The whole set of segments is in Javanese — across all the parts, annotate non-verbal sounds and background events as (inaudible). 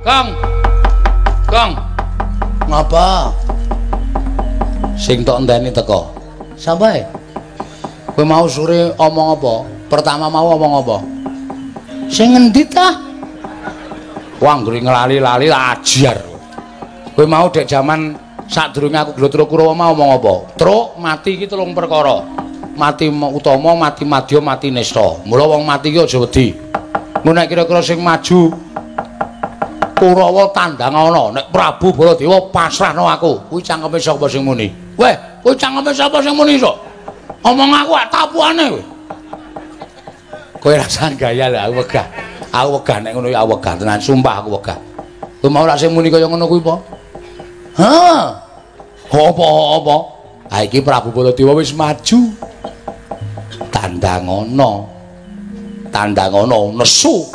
Kang. Kang. Ngapa? Sing tok enteni teko. Sampai. Kowe mau sore omong apa? Pertama mau omong apa? Sing ngendi ta? Nggri ngelali-lali ajar. Kowe mau dek jaman sadurunge aku Glotro Kurawa mau omong apa? Truk mati iki telung perkara. Mati utama, mati madya, mati nesta. Mula wong mati iki aja wedi. Nek kira-kira sing maju Kurawa tandang ana, nek Prabu Baladewa pasrahno aku. Kuwi cangkeme sapa sing muni? Weh, kuwi cangkeme sapa sing muni iso? Omong aku ak tapuane kowe. Kowe rasa gaya lho aku wegah. Aku wegah nek ngono ya aku wegah tenan, sumpah aku wegah. Kowe mau lak sing muni kaya ngono kuwi apa? Hah? Apa-apa? Ha iki Prabu Baladewa wis maju. Tandang ana. Tandang ana nesu.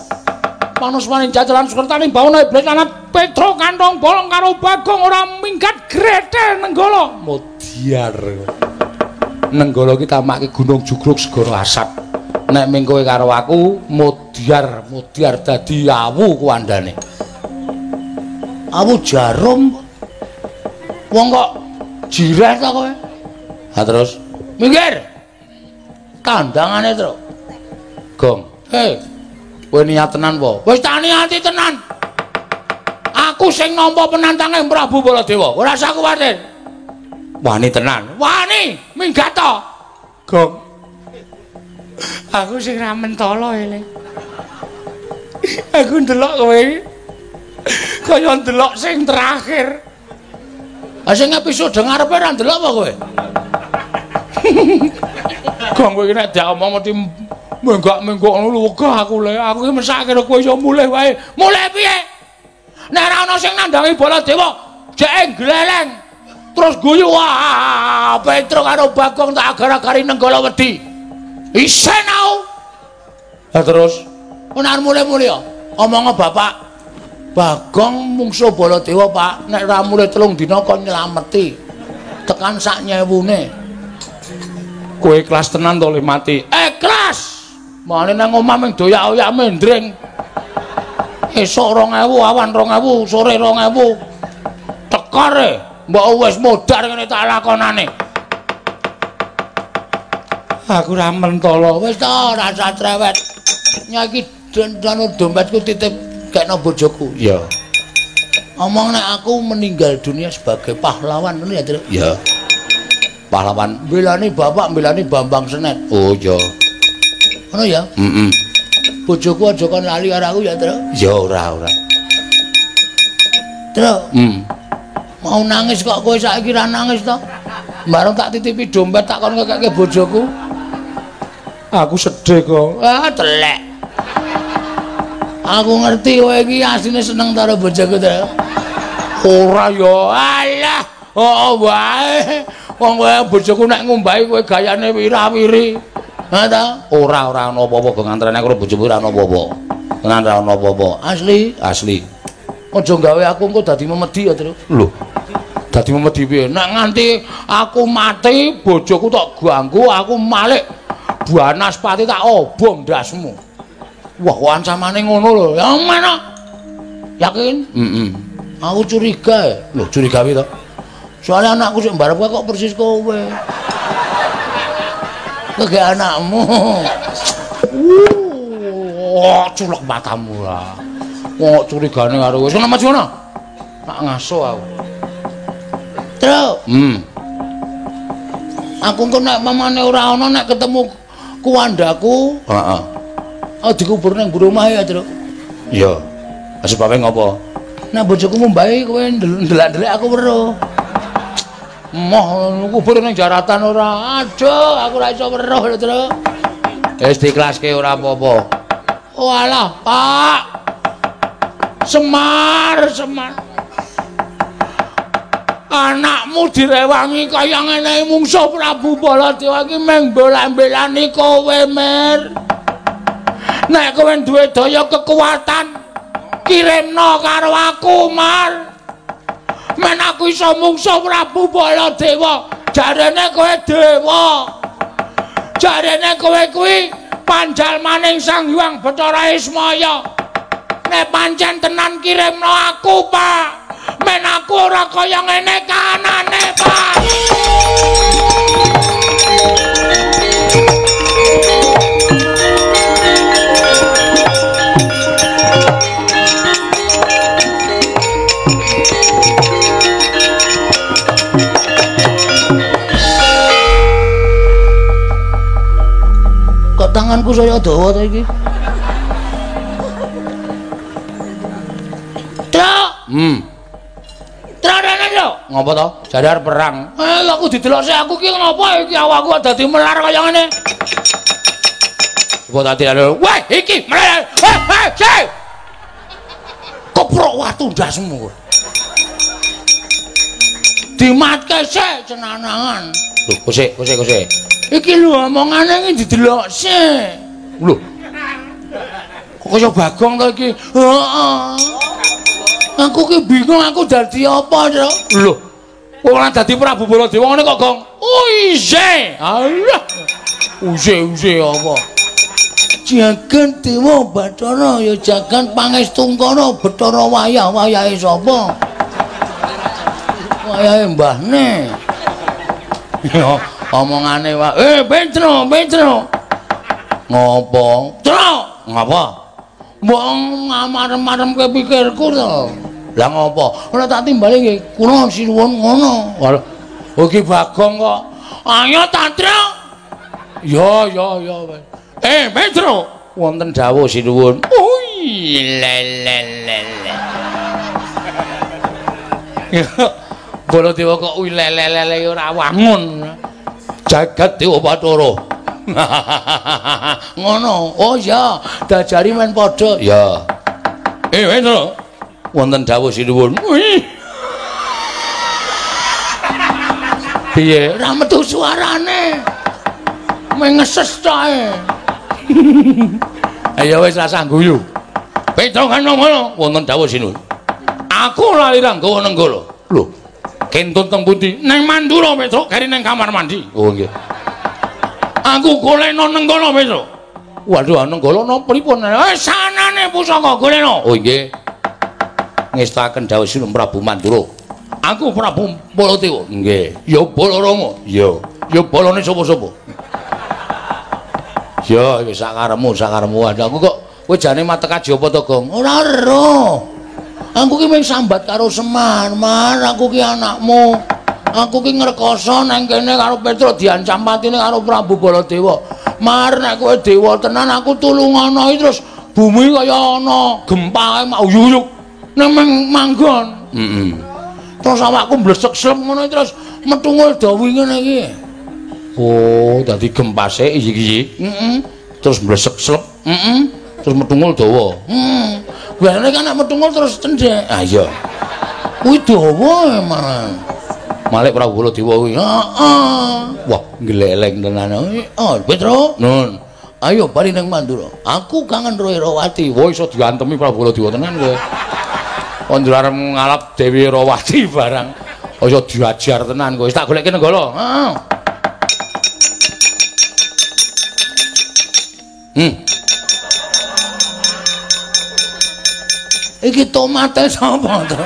Manus maning jajalan sekretaning bawana iblis lanat Petro kantong bolong karo Bagong ora minggat grete nenggala. Mudyar. Nenggala ki tamake gunung jugruk segara asap. Nek ming kowe karo aku mudyar, mudyar dadi awu kuandane. Awu jarum. Wong kok jireh ta kowe? Ha terus minggir. Kandangane, Tru. Gong. Hei. Kowe niat tenan apa? Wis tak niati tenan. Aku sing nampa penantange Prabu Baladewa. Ora usah kuwatir. Wani tenan. Wani, minggat to. Gong. Aku sing ra mentolo ele. Aku ndelok kowe. Kaya ndelok sing terakhir. Ah sing episode ngarepe ra ndelok apa kowe? Gong kowe nek diomong mesti menggak-menggok ngono wegah aku le. Aku iki mesake karo kowe iso mulih wae. Mulih piye? Nek ora ana sing nandangi Baladewa, jeke gleleng. Terus guyu wah, Petro karo Bagong tak agar-agari nenggala wedi. Isen au. Lah terus menar mulih-mulih ya. Omonga bapak Bagong mungsuh Baladewa, Pak. Nek ora mulih telung dina kon nylameti. Tekan sak nyewune. Kowe ikhlas tenan to mati? Ikhlas. Mane nang omah ming doyak-oyak mendring. Esuk 2000, awan 2000, sore 2000. Tekar e. Mbok wis modar ngene tak lakonane. Aku ra mentolo. Wis to, rasa trewet. Nyaki dan dompetku titip kekno bojoku. Iya. Omong nek aku meninggal dunia sebagai pahlawan ngono ya? Iya. Pahlawan belani bapak, belani Bambang Senet. Oh, iya. Ngono ya? Heeh. Bojoku aja kon lali karo aku ya, Tru? Ya ora, ora. Tru. Hmm. Mau nangis kok kowe saiki ra nangis to? Bareng tak titipi dompet tak kon ngekeke bojoku. Aku sedih kok. Ah, telek. Aku ngerti kowe iki asline seneng karo bojoku, Tru. Ora ya, alah. Oh, wae. Wong kowe bojoku nek ngombahi kowe gayane wirawiri. Ha ta? Ora ora ana apa-apa go ngantrene karo bojomu ora ana apa-apa. Tenan ora ana apa-apa. Asli, asli. Aja gawe aku engko dadi memedi ya, Tru. Lho. Dadi memedi piye? Nek nganti aku mati, bojoku tak ganggu, aku malik Banaspati tak obong ndasmu. Wah, kok ancamane ngono lho. Ya mana? Yakin? Heeh. Aku curiga. ya. Lho, curiga piye to? Soalnya anakku sing mbarep kok persis kowe. Kege anakmu. Wah, culek matamu lah. Kok curigane karo kowe. Sono maju ngono. Tak ngaso aku. Terus, hmm. Aku engko nek mamane ora ana nek ketemu kuwandaku, heeh. Oh dikubur nang mburi omah ya, Tru. Iya. Sebabe ngopo? Nek bojoku mumbahi kowe ndelak-ndelek aku weruh. Moh kubur ning jaratan ora. Aduh, aku ora iso weruh lho, Tru. Wis diklaske ora apa-apa. Oh alah, Pak. Semar, Semar. Anakmu direwangi kaya ngene mungsuh Prabu Baladewa iki meng bola-belani kowe, Mir. Nek kowe duwe daya kekuatan, kirimno karo aku, Mar. Men aku iso mungsuh Prabu Baladewa, jarene kowe dewa. Jarene kowe kuwi panjal maning Sang Hyang Bathara Ismaya. nek pancen tenan kirimno aku, Pak. Men aku ora kaya ngene kanane, Pak. Tanganku saya dawa ta iki? Truk, Hmm. trarane yo. Ngopo to? Jadar perang. Eh, lha aku didelok sik aku ki kenapa iki awakku dadi melar kaya ngene? Apa tadi lho? Wah, iki melar. Heh, heh, sih. Keprok watu ndasmu. Dimatke sik cenanangan. Lho, kusik, kusik, kusik. Iki lho omongane iki didelok sik. Lho, Kok kaya bagong to iki? Heeh. Aku ki bingung aku dadi apa, Cuk? lho. Ora dadi Prabu Baladewa ngene kok, Gong. Oh, ise. Alah. Use-use apa? Jagan Dewa Bathara ya jagan Pangestungkara Bathara wayah-wayahe sapa? Wayahe mbahne. Ya, omongane wae. Eh, Petro, Petro. Ngopo? Tro, ngapa? Mbok ngamarem-marem ke pikirku to. Lah ngopo? Ora tak timbali nggih, kula sinuwun ngono. Walah. Oh, iki Bagong kok. Ayo Tatra. Ya, ya, ya. wes. Eh, Petro. Wonten dawuh sinuwun. Ui, le le le le. (laughs) Baladewa kok ulelelele ora wangun. Jagat Dewa Bathara. (laughs) Ngono. Oh iya, dajari men padha. Ya. Eh, Wendra. Wonten dawuh sinuwun. Piye? ora metu suarane. Mengeses tae. (laughs) Ayo wis rasa guyu. Petro kan ngono. Wonten dawuh sinuwun. Aku lali ranggawa nenggala. Lho. Kentun teng pundi? Neng Mandura Petro, kari neng kamar mandi. Oh nggih. Aku golekno nenggala Petro. Waduh, nenggala napa pripun? Eh, sanane pusaka golekno. Oh nggih. Ngestaken dawuh sinuwun Prabu Mandura. Aku Prabu Baladewa. Nggih. Ya Balarama. Ya. Ya balane sapa-sapa. Ya, wis sakaremu, sakaremu. Waduh, aku kok kowe jane matek aji apa to, Gong? Ora ero. Aku ki wis sambat karo Semar, Mar, aku ki anakmu. Aku ki ngrekoso nang kene karo Petro diancam patine karo Prabu Baladewa. Mar nek kowe dewa tenan aku tulungono iki terus bumi kaya ana gempa mau yuyuk nang mang- manggon. Heeh. Terus awakku mblesek slep ngono terus metungul dawi ngene iki. Oh, dadi gempase iki. Heeh. Terus mlesek slep, Heeh. terus metungul dawa. Hmm. Biasane kan nek metungul terus cendhek. Ah iya. Kuwi dawa emang. Malik Prabu Baladewa kuwi. Heeh. Wah, gleleng tenan. Oh, Petro. Nun. Ayo bali nang Mandura. Aku kangen Roy Rawati. Wah, iso diantemi Prabu Baladewa tenan kowe. Kon arep ngalap Dewi Rawati barang. Iso diajar tenan kowe. Tak goleki nenggala. Heeh. Hmm. Iki tomate sapa to?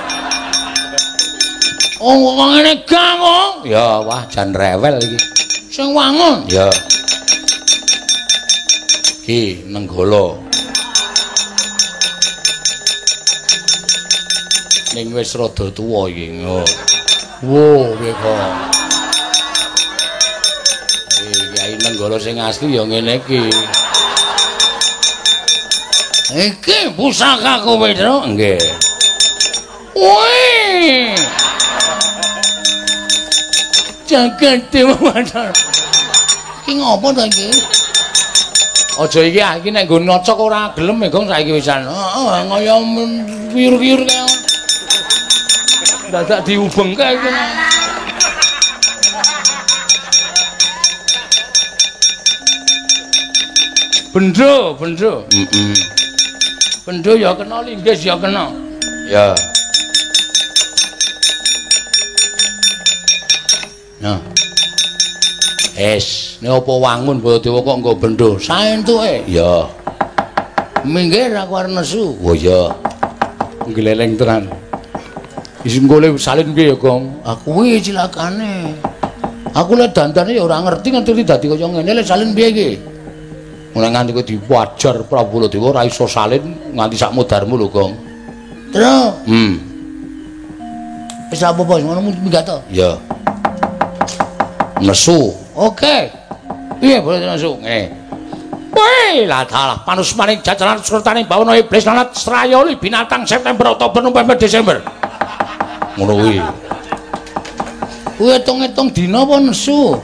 Oh, kok ngene kok. Ya, wah jan rewel iki. Sing wangun. Ya. Ki nenggala. Ning wis rada tuwa iki. Oh. Wo, piye kok. Eh, Kyai nenggala sing asli ya ngene iki. Iki pusakaku Petro. Nggih. Wih. Jagat Dewa Bathara. Iki ngopo to iki? Aja iki ah, iki nek nggo nocok ora gelem ya, Gong, saiki wisan. Heeh, kaya piur-piur kaya. Dadak diubengke iki. Bendho, bendho. Heeh. Bendho ya kena, linggis ya kena. Ya. Nah. Es, nek apa wangun Baladewa kok nggo bendho? Saentuke. Ya. Minggir aku arep nesu. Oh iya. Gleleng tenan. Isin golek salin piye ya, Gong? Aku kuwi cilakane. Aku lek dandane ya ora ngerti ngerti dadi kaya ngene lek salin piye iki. Mulai nganti kowe diwajar Prabu Baladewa ora iso salin nganti sak mudarmu lho, Gong. Terus, Hmm. wis apa bos ngono minggat to? Ya. Nesu. Oke. Piye boleh nesu? Ngene. Weh, lah dalah panus maning jajaran surtaning bawana iblis lanat Srayoli binatang September Oktober November Desember. Ngono kuwi. Kuwi etung-etung dina apa nesu?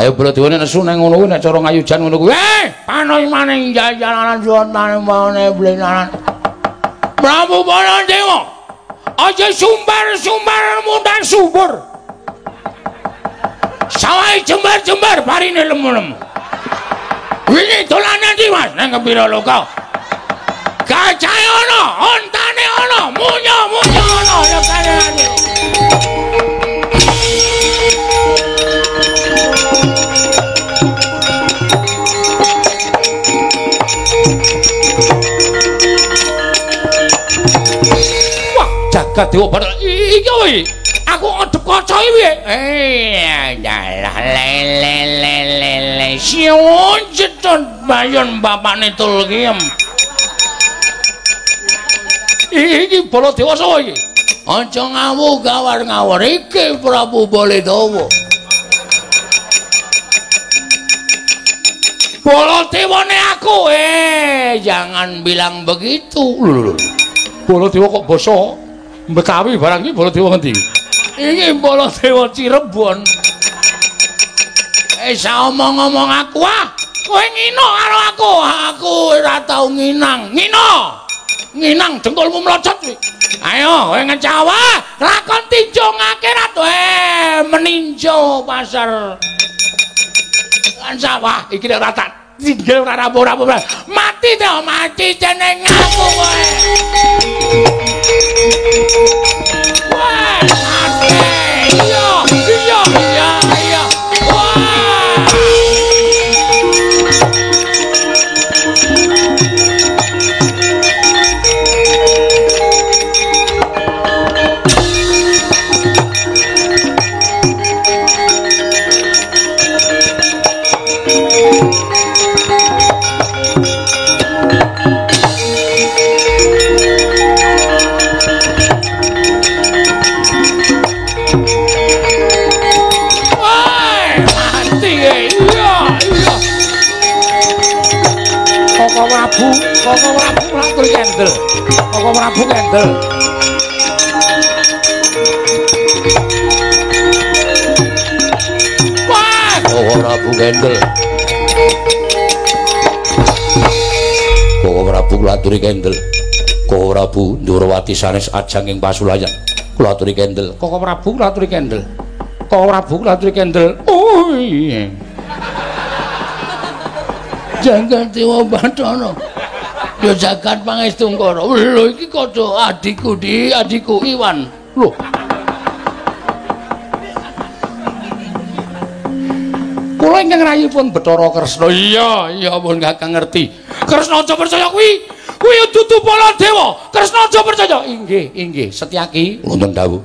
Ayo Baladewa nek nesu nang ngono kuwi nek cara ngayujan ngono kuwi. Eh, Panus maning surtaning bawana iblis lanat Prabu Baladewa. Aja sumbar-sumbar mundan subur. Sawai jembar-jembar parine lemu-lemu. Wingi dolanan iki Mas nang kepira lho kau? Gajahe ana, ontane ana, munyo-munyo ana lekane dewa bathara. Iki kuwi. Aku ngadep kaca iki piye? Eh, dalah lele lele le siun cetut bayon bapakne Tulkiem. Iki Baladewa sapa iki? Aja ngawu gawar-gawar iki Prabu Baladewa. Baladewane aku. Eh, jangan bilang begitu. Baladewa kok basa Betawi barang iki Baladewa ngendi? Iki Baladewa Cirebon. Eh omong-omong aku ah. Kowe ngino karo aku. Aku ora tau nginang. Ngino. Nginang dengkulmu mlocot kuwi. Ayo, kowe ngecawa, lakon tinjo ngakhirat eh meninjo pasar. Lan sawah iki nek tak tinggal ora rampung-rampung. Mati to, mati jeneng aku kowe. Wah, mati. Prabu kula aturi kendel. Koko Prabu Ndurwati sanes ajang ing pasulayan. Kula aturi kendel. Koko Prabu kula aturi kendel. Koko Prabu kula aturi kendel. Oh iya. Jagat Dewa Bathara. Ya jagat Pangestungkara. Lho iki kaca adikku di adikku Iwan. Loh. Kula ingkang rayipun Bathara Kresna. Iya, iya pun Kakang ngerti. Kresna aja percaya kuwi. Kuwi dudu Baladewa. Kresna aja percaya. Inggih, inggih. Setyaki wonten dawuh.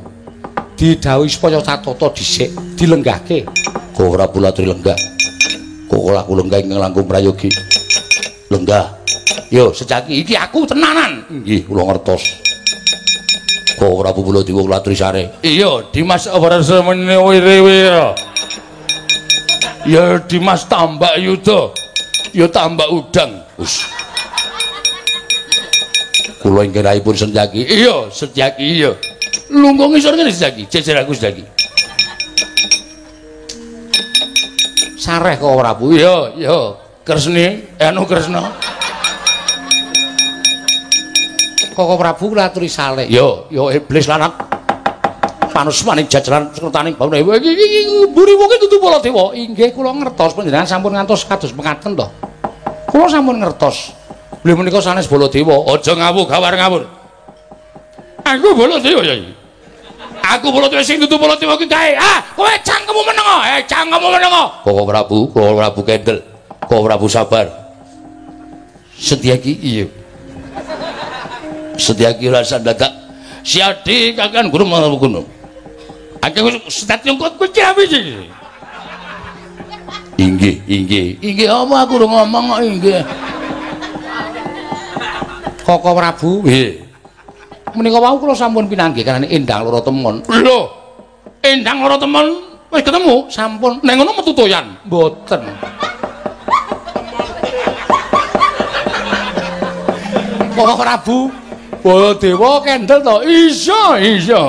Didhawuhi supaya satata dhisik dilenggahke. Kok ora pula tri lenggah. Kok ora aku lenggah ingkang langkung prayogi. Lenggah. Yo, sejaki iki aku tenanan. Inggih, kula ngertos. Kok ora bubula diwo latri sare. Iya, Dimas Abarasa menewira. Ya Dimas tambak yuda. Ya tambak udang. Wis. Kula ingkang raipun Setyaki. Iya, Setyaki iya. Lungguh ngisor ngene Setyaki, jejer aku Setyaki. Sareh kok Prabu. Iya, iya. Kresni, anu Kresna. Koko Prabu kula aturi saleh. Yo, yo iblis lanang. Panus maning jajaran sekretaning bawana. Iki iki mburi wong dudu Baladewa. Inggih kula ngertos panjenengan sampun ngantos kados mekaten to. Kula sampun ngertos. Beliau menika sanes Baladewa. Aja ngawu gawar ngawur. Aku Baladewa ya iki. Aku Baladewa sing dudu Baladewa ki kae. Ah, kowe cangkemmu menengo. Eh, cangkemmu menengo. Koko Prabu, Koko Prabu kendel. Koko Prabu sabar. Setyaki iya. Setyaki rasa dadak siadi kakan guru mau kuno. Aku setat nyungkut kuwi sih? Inggih, inggih. Inggih apa aku udah ngomong kok inggih. Koko Prabu, nggih. Menika wau kula sampun pinanggih kanane endang loro temon. Lho. Endang loro temon wis ketemu? Sampun. Nek ngono metu toyan? Mboten. Koko Prabu, Baladewa kendel to? Iya, iya.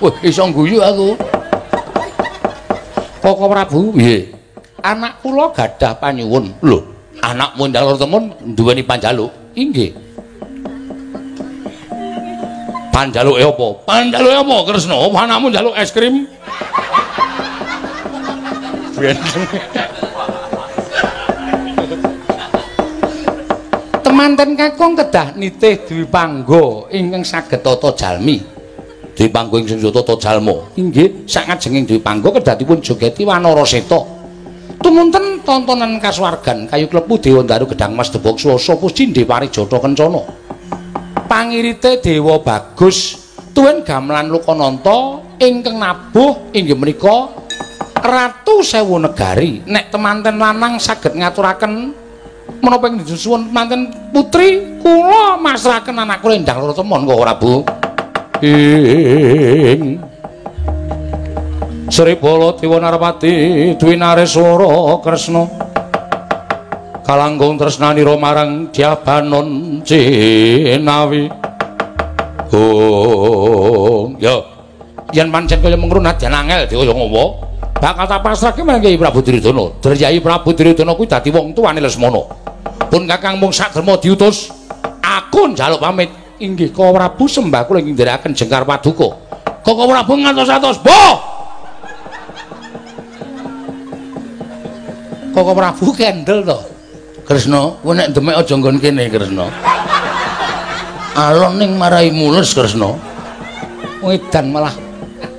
Wah, iso (laughs) guyu aku. Koko Prabu, nggih. Anak kula gadah panyuwun. Lho, anakmu endang loro temon duweni panjaluk? Inggih. Panjaluke apa? Panjaluke apa, Kresna? Anakmu njaluk es krim? Temanten kakung kedah nitih Dwi Panggo ingkang saged tata jalmi. Dwi Panggo ingkang tata jalma. Inggih, sakajenging Dwi Panggo kedah dipun jogeti Wanara Seta. Tumunten tontonan kasuwargan kayu klepu Dewa Daru Gedang Mas Debok Swasa Puscindhe Parijata Kencana. Pangirite Dewa Bagus tuwin gamelan Lokananta ingkang nabuh inggih menika Ratu Sewu Negari. Nek temanten lanang saged ngaturaken menapa ing disuwun temanten putri kula masrahaken anak kula endang temon kok ora Bu. Ing Sri Bala Dewa Narpati Dwi Nareswara Kresna kalanggung tresnanira marang Diabanon Cinawi. Oh, ya. Yen pancen kaya mengrun nadyan angel kaya ngopo? Bakal tak pasrahke marang Kyai Prabu Duryudana. Kyai Prabu Duryudana kuwi dadi wong tuwane Lesmana. Pun Kakang mung saderma diutus, aku njaluk pamit. Inggih, Koko Prabu sembah kula ing ndherekaken jengkar paduka. Koko Prabu ngantos-antos, "Boh!" Koko Prabu kendel to. Kresna, kowe nek demek aja nggon kene, Kresna. Alon ning marai mules, Kresna. Wedan malah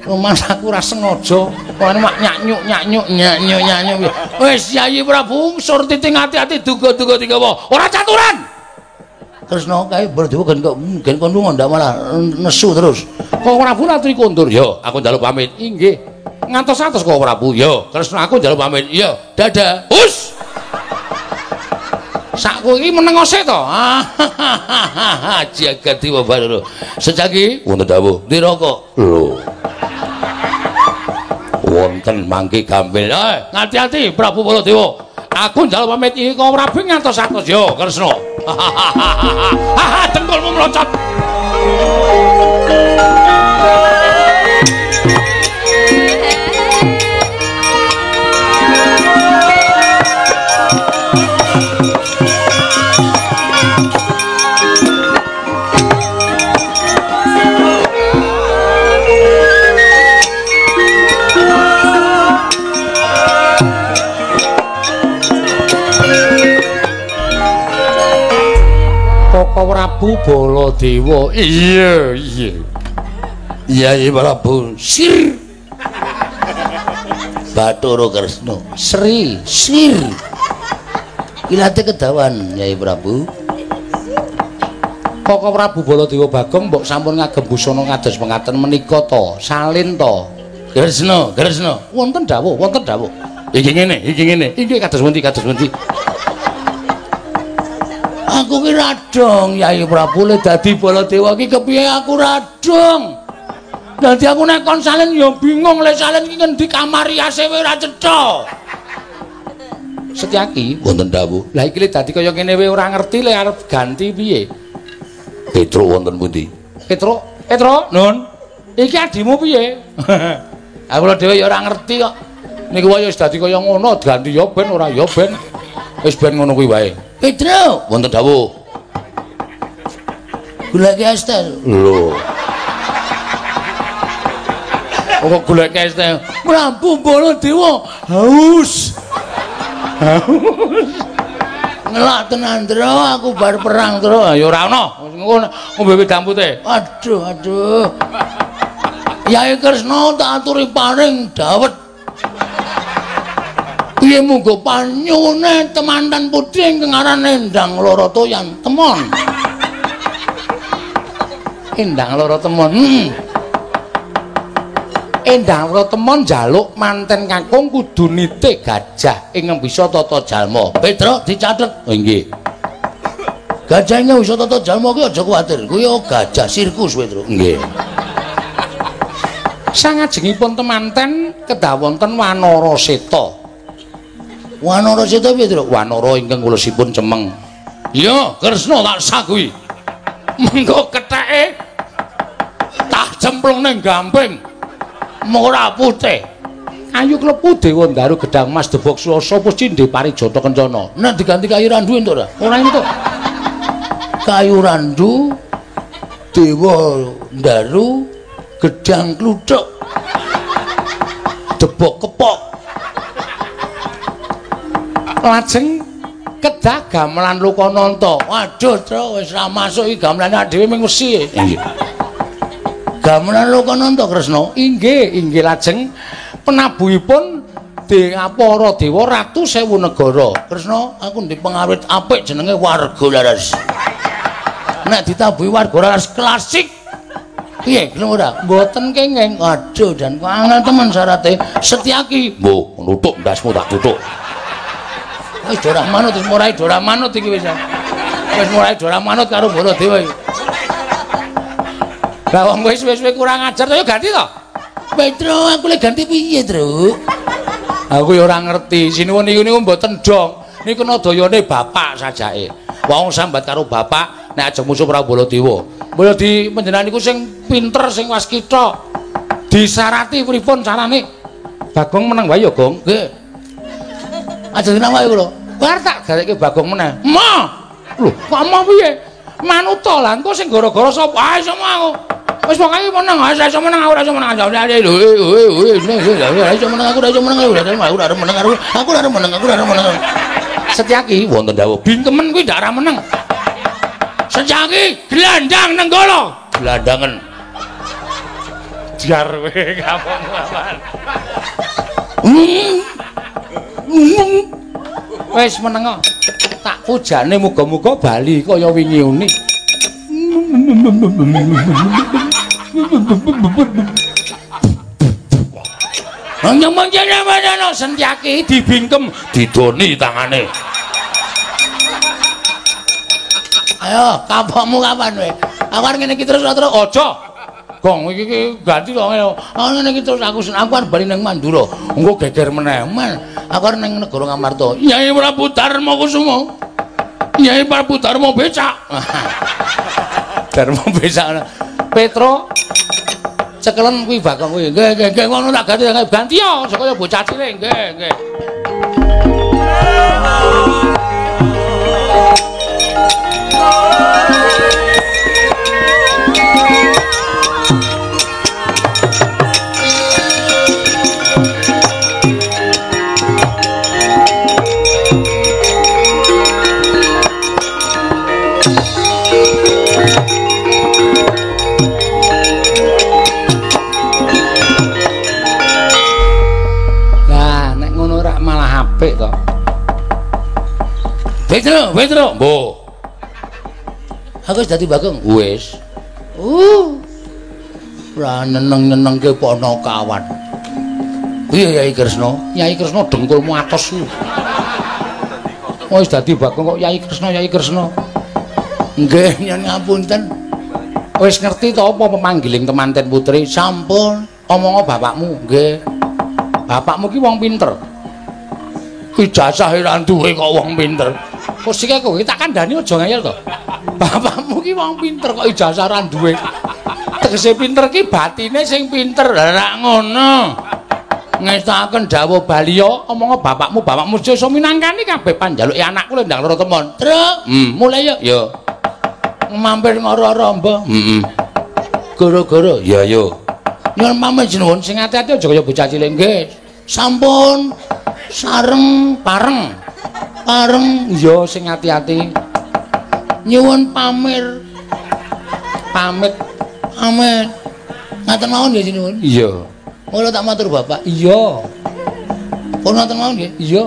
rumah aku ora sengaja. Kok mak nyanyuk nyanyuk nyanyuk. Wis Yayi Prabu sur titing ati-ati duga-duga digawa. Ora caturan. Kresna kae berdewa kan kok mungkin kon lunga ndak malah nesu terus. Kok Prabu aturi kondur. Yo, aku njaluk pamit. Inggih. Ngantos-antos kok Prabu. Yo, Kresna aku njaluk pamit. Yo, dadah. Hus. Sakku iki menengose to. (laughs) Jagat Dewa Bathara. Sejagi wonten dawuh, "Diraka." Lho. Wonten mangke gampil. Eh, ngati-ati Prabu Baladewa. Aku njaluk pamit iki kok Prabu ngantos-antos yo, Kresna. (laughs) Hahaha, dengkulmu mlocot. Baladewa. Iya, iya. Yai Prabu Sir. Bathara Kresna. Sri. Sir. Ilate kedawan Yai Prabu. Koko Prabu Baladewa Bagong mbok sampun ngagem busana kados pengaten menika to, salin to. Kresna, Kresna. Wonten dawuh, wonten dawuh. Iki ngene, iki ngene. Iki kados pundi, kados pundi. Aku ki radong Yai Prabu le dadi Baladewa ki kepiye aku radong. Dadi aku nek kon salin ya bingung le salin ki ngendi kamar riase ora cetha. Setyaki, Wonten dawuh. lah iki le dadi kaya ngene wae ora ngerti le arep ganti piye. Petruk wonten pundi? Petro, Petro, Nun. Iki adimu piye? (laughs) Aku lho dhewe ya ora ngerti kok. Niku wae wis dadi kaya ngono, ganti ya ben ora ya ben. Wis ben ngono kuwi wae. Petruk, wonten dawuh. Gula ki astar. Lho. Kok golek es teh? Prabu Baladewa haus. Ngelak tenan tro, aku bar perang tro. Ya ora ana. Ngono ngombe dampute. Aduh, aduh. Yai Kresna tak aturi paring dawet. Piye muga panyune temanten putri ingkang arane Endang Loro Toyan temon. Endang Loro Temon. Hmm. Endang Loro Temon njaluk manten kakung kudu nitik gajah ingkang bisa tata jalma. Petra dicatet. Oh nggih. Gajah ingkang bisa tata jalma kuwi aja kuwatir. Kuwi gajah sirkus Petra. Nggih. Sangajengipun temanten kedah wonten Wanara Seta. Wanara Seta piye, Tru? Wanara ingkang kulusipun cemeng. Iya, Kresna tak sakuwi. Mengko ketheke tak cemplung ning gamping. Ora putih. Ayu klepu Dewa Ndaru Gedang Mas Debok Suwasa Puscindhe Parijata Kencana. Nek diganti kayu randu entuk ora? Ora entuk. Kayu randu Dewa Ndaru gedang kluthuk debok kepok lajeng kedah gamelan Lokananta waduh tro wis ra masuk iki gamelane dhewe ming wesi nggih gamelan Lokananta Kresna inggih inggih lajeng penabuhipun Dengapara Dewa Ratu Sewu Negara Kresna aku ndek pengawit apik jenenge Warga Laras nek ditabuhi Warga Laras klasik Piye, gelem ora? Mboten kenging. Aduh, dan kok angel temen syarate. Setyaki. Mbok, nutuk ndasmu tak tutuk. Wis dorah manut wis mulai dorah manut iki wis. Wis mulai dorah manut karo Baladewa iki. Lah wong wis wis kurang ajar ya ganti to. Petro, aku lek ganti piye, Tru? Aku ya ora ngerti. Sinuwun niku niku mboten dong. Niku nadayane bapak sajake. Wong sambat karo bapak nek aja musuh Prabu Baladewa. Mulya di panjenengan niku sing pinter sing waskita. Disarati pripun carane? Bagong meneng wae ya, Gong. Nggih. Aja nang wae kula. Bar tak gareke Bagong meneh. Ma. Lho, kok mau piye? Manuta lah engko sing gara-gara sapa? Ah iso mau. Wis pokoke meneng, ah iso meneng, ora iso meneng. Lho, lho, ora iso meneng, aku ora iso meneng, ora iso meneng, aku ora meneng, aku ora meneng, aku ora meneng. Setyaki wonten dawuh bingkemen kuwi ndak ora meneng. Setyaki gelandang nenggala. Gelandangen. Jar we kapung awan. Wis meneng kok. Tak pujane muga-muga bali kaya wingi uni. Nyemeng-nyemeng mana Setyaki dibingkem didoni tangane. Ayo, kapokmu kapan we? Aku arep ngene iki terus terus Aja. Gong iki ganti kok ngene. Ah ngene iki terus aku aku arep bali nang Mandura. Engko geger meneh. Men, aku arep nang negara Ngamarta. Nyai Prabu Darma Kusuma. Nyai Prabu Darma becak. (laughs) Darma becak. Petro cekelen kuwi bakong kuwi. Nggih, nggih, nggih ngono tak ganti ganti yo, kaya bocah cilik. Nggih, nggih. Lah, Petro, Petro. Mbok, Aku dadi Bagong. wis. Uh. Ora neneng-nenengke Panakawan. Piye Yai Kresna? Nyai Kresna dengkulmu atos ku. Wis dadi bakong kok Yai Kresna, Yai Kresna. Nggih, nyuwun ngapunten. Wis ngerti to apa pemanggiling temanten putri? Sampun. Omongo bapakmu, nggih. Bapakmu ki wong pinter. Ijazah ora duwe kok wong pinter. Kok sik kowe tak kandhani aja ngeyel to. Bapakmu ki wong pinter kok ijazah ora duwe. Tegese pinter ki batine sing pinter. Ora ngono. Ngestaken dawuh Baliya, omongo bapakmu, bapakmu iso minangkani kabeh panjaluke anakku lho ndang loro temon. Truk, Hmm. mulai yuk. Yo. Mampir ngoro-oro mbah. Heeh. Gara-gara Ya yo. nyuwun pamit jenengan Sing ati-ati aja kaya bocah cilik nggih. sampun sareng Pareng. Pareng Iya sing ati-ati. nyuwun pamir Pamit. amin ngaten mawon nggih jenengan Iya. kula tak matur bapak Iya. Pun ngoten mawon nggih. Iya.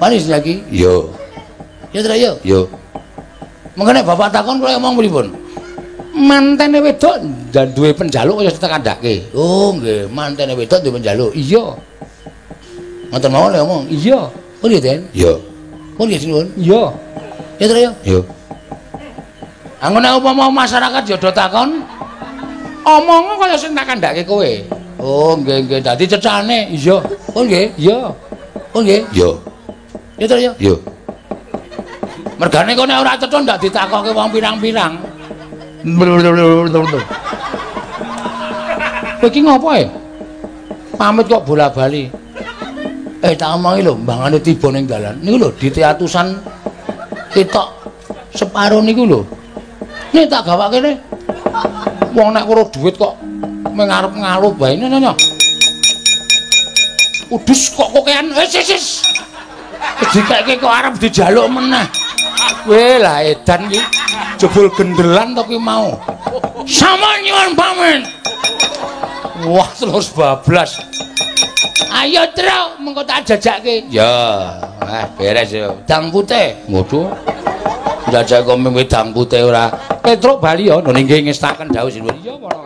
Manis lagi. Iya. Ya tra ya. Iya. Mengene bapak takon kula ngomong pripun? Mantene wedok dan duwe penjaluk kaya tetekandake. Oh nggih, mantene wedok duwe penjaluk. Iya. Ngoten mawon ngomong. Iya. Pun nggih, Den. Iya. Pun nggih sinuwun. Iya. Ya tra ya. Iya. Anggo nek upama masyarakat ya do takon, Omongo kaya sing tak kandhake kowe. oh nggih nggih dadi cecane. Iya. Pun nggih. Iya. Pun nggih. Iya. Ya tra ya. Iya. Mergane kok nek ora cetha ndak ditakoke wong pirang-pirang. Kowe iki ngopo e? Pamit kok bola-bali. Eh tak omongi lho, mbangane tiba ning dalan. Niku lho diteatusan ketok separo niku lho. Nih tak gawake kene. Wong nek karo duit kok mengarep ngalup bae nyonya. Udus kok kokean. Wis wis wis. Dikeke kok arep dijaluk meneh. Weh lah edan iki. Jebul gendelan to ki mau. Sama nyuwun pamit. Wah terus bablas. Ayo tro, mengko tak jajakke. Ya, ah beres yo. Dang putih. Ngono. Jajak kok mung wedang putih ora. Petruk Bali yo nggih ngestaken dawuh sinuwun. Iya kawan.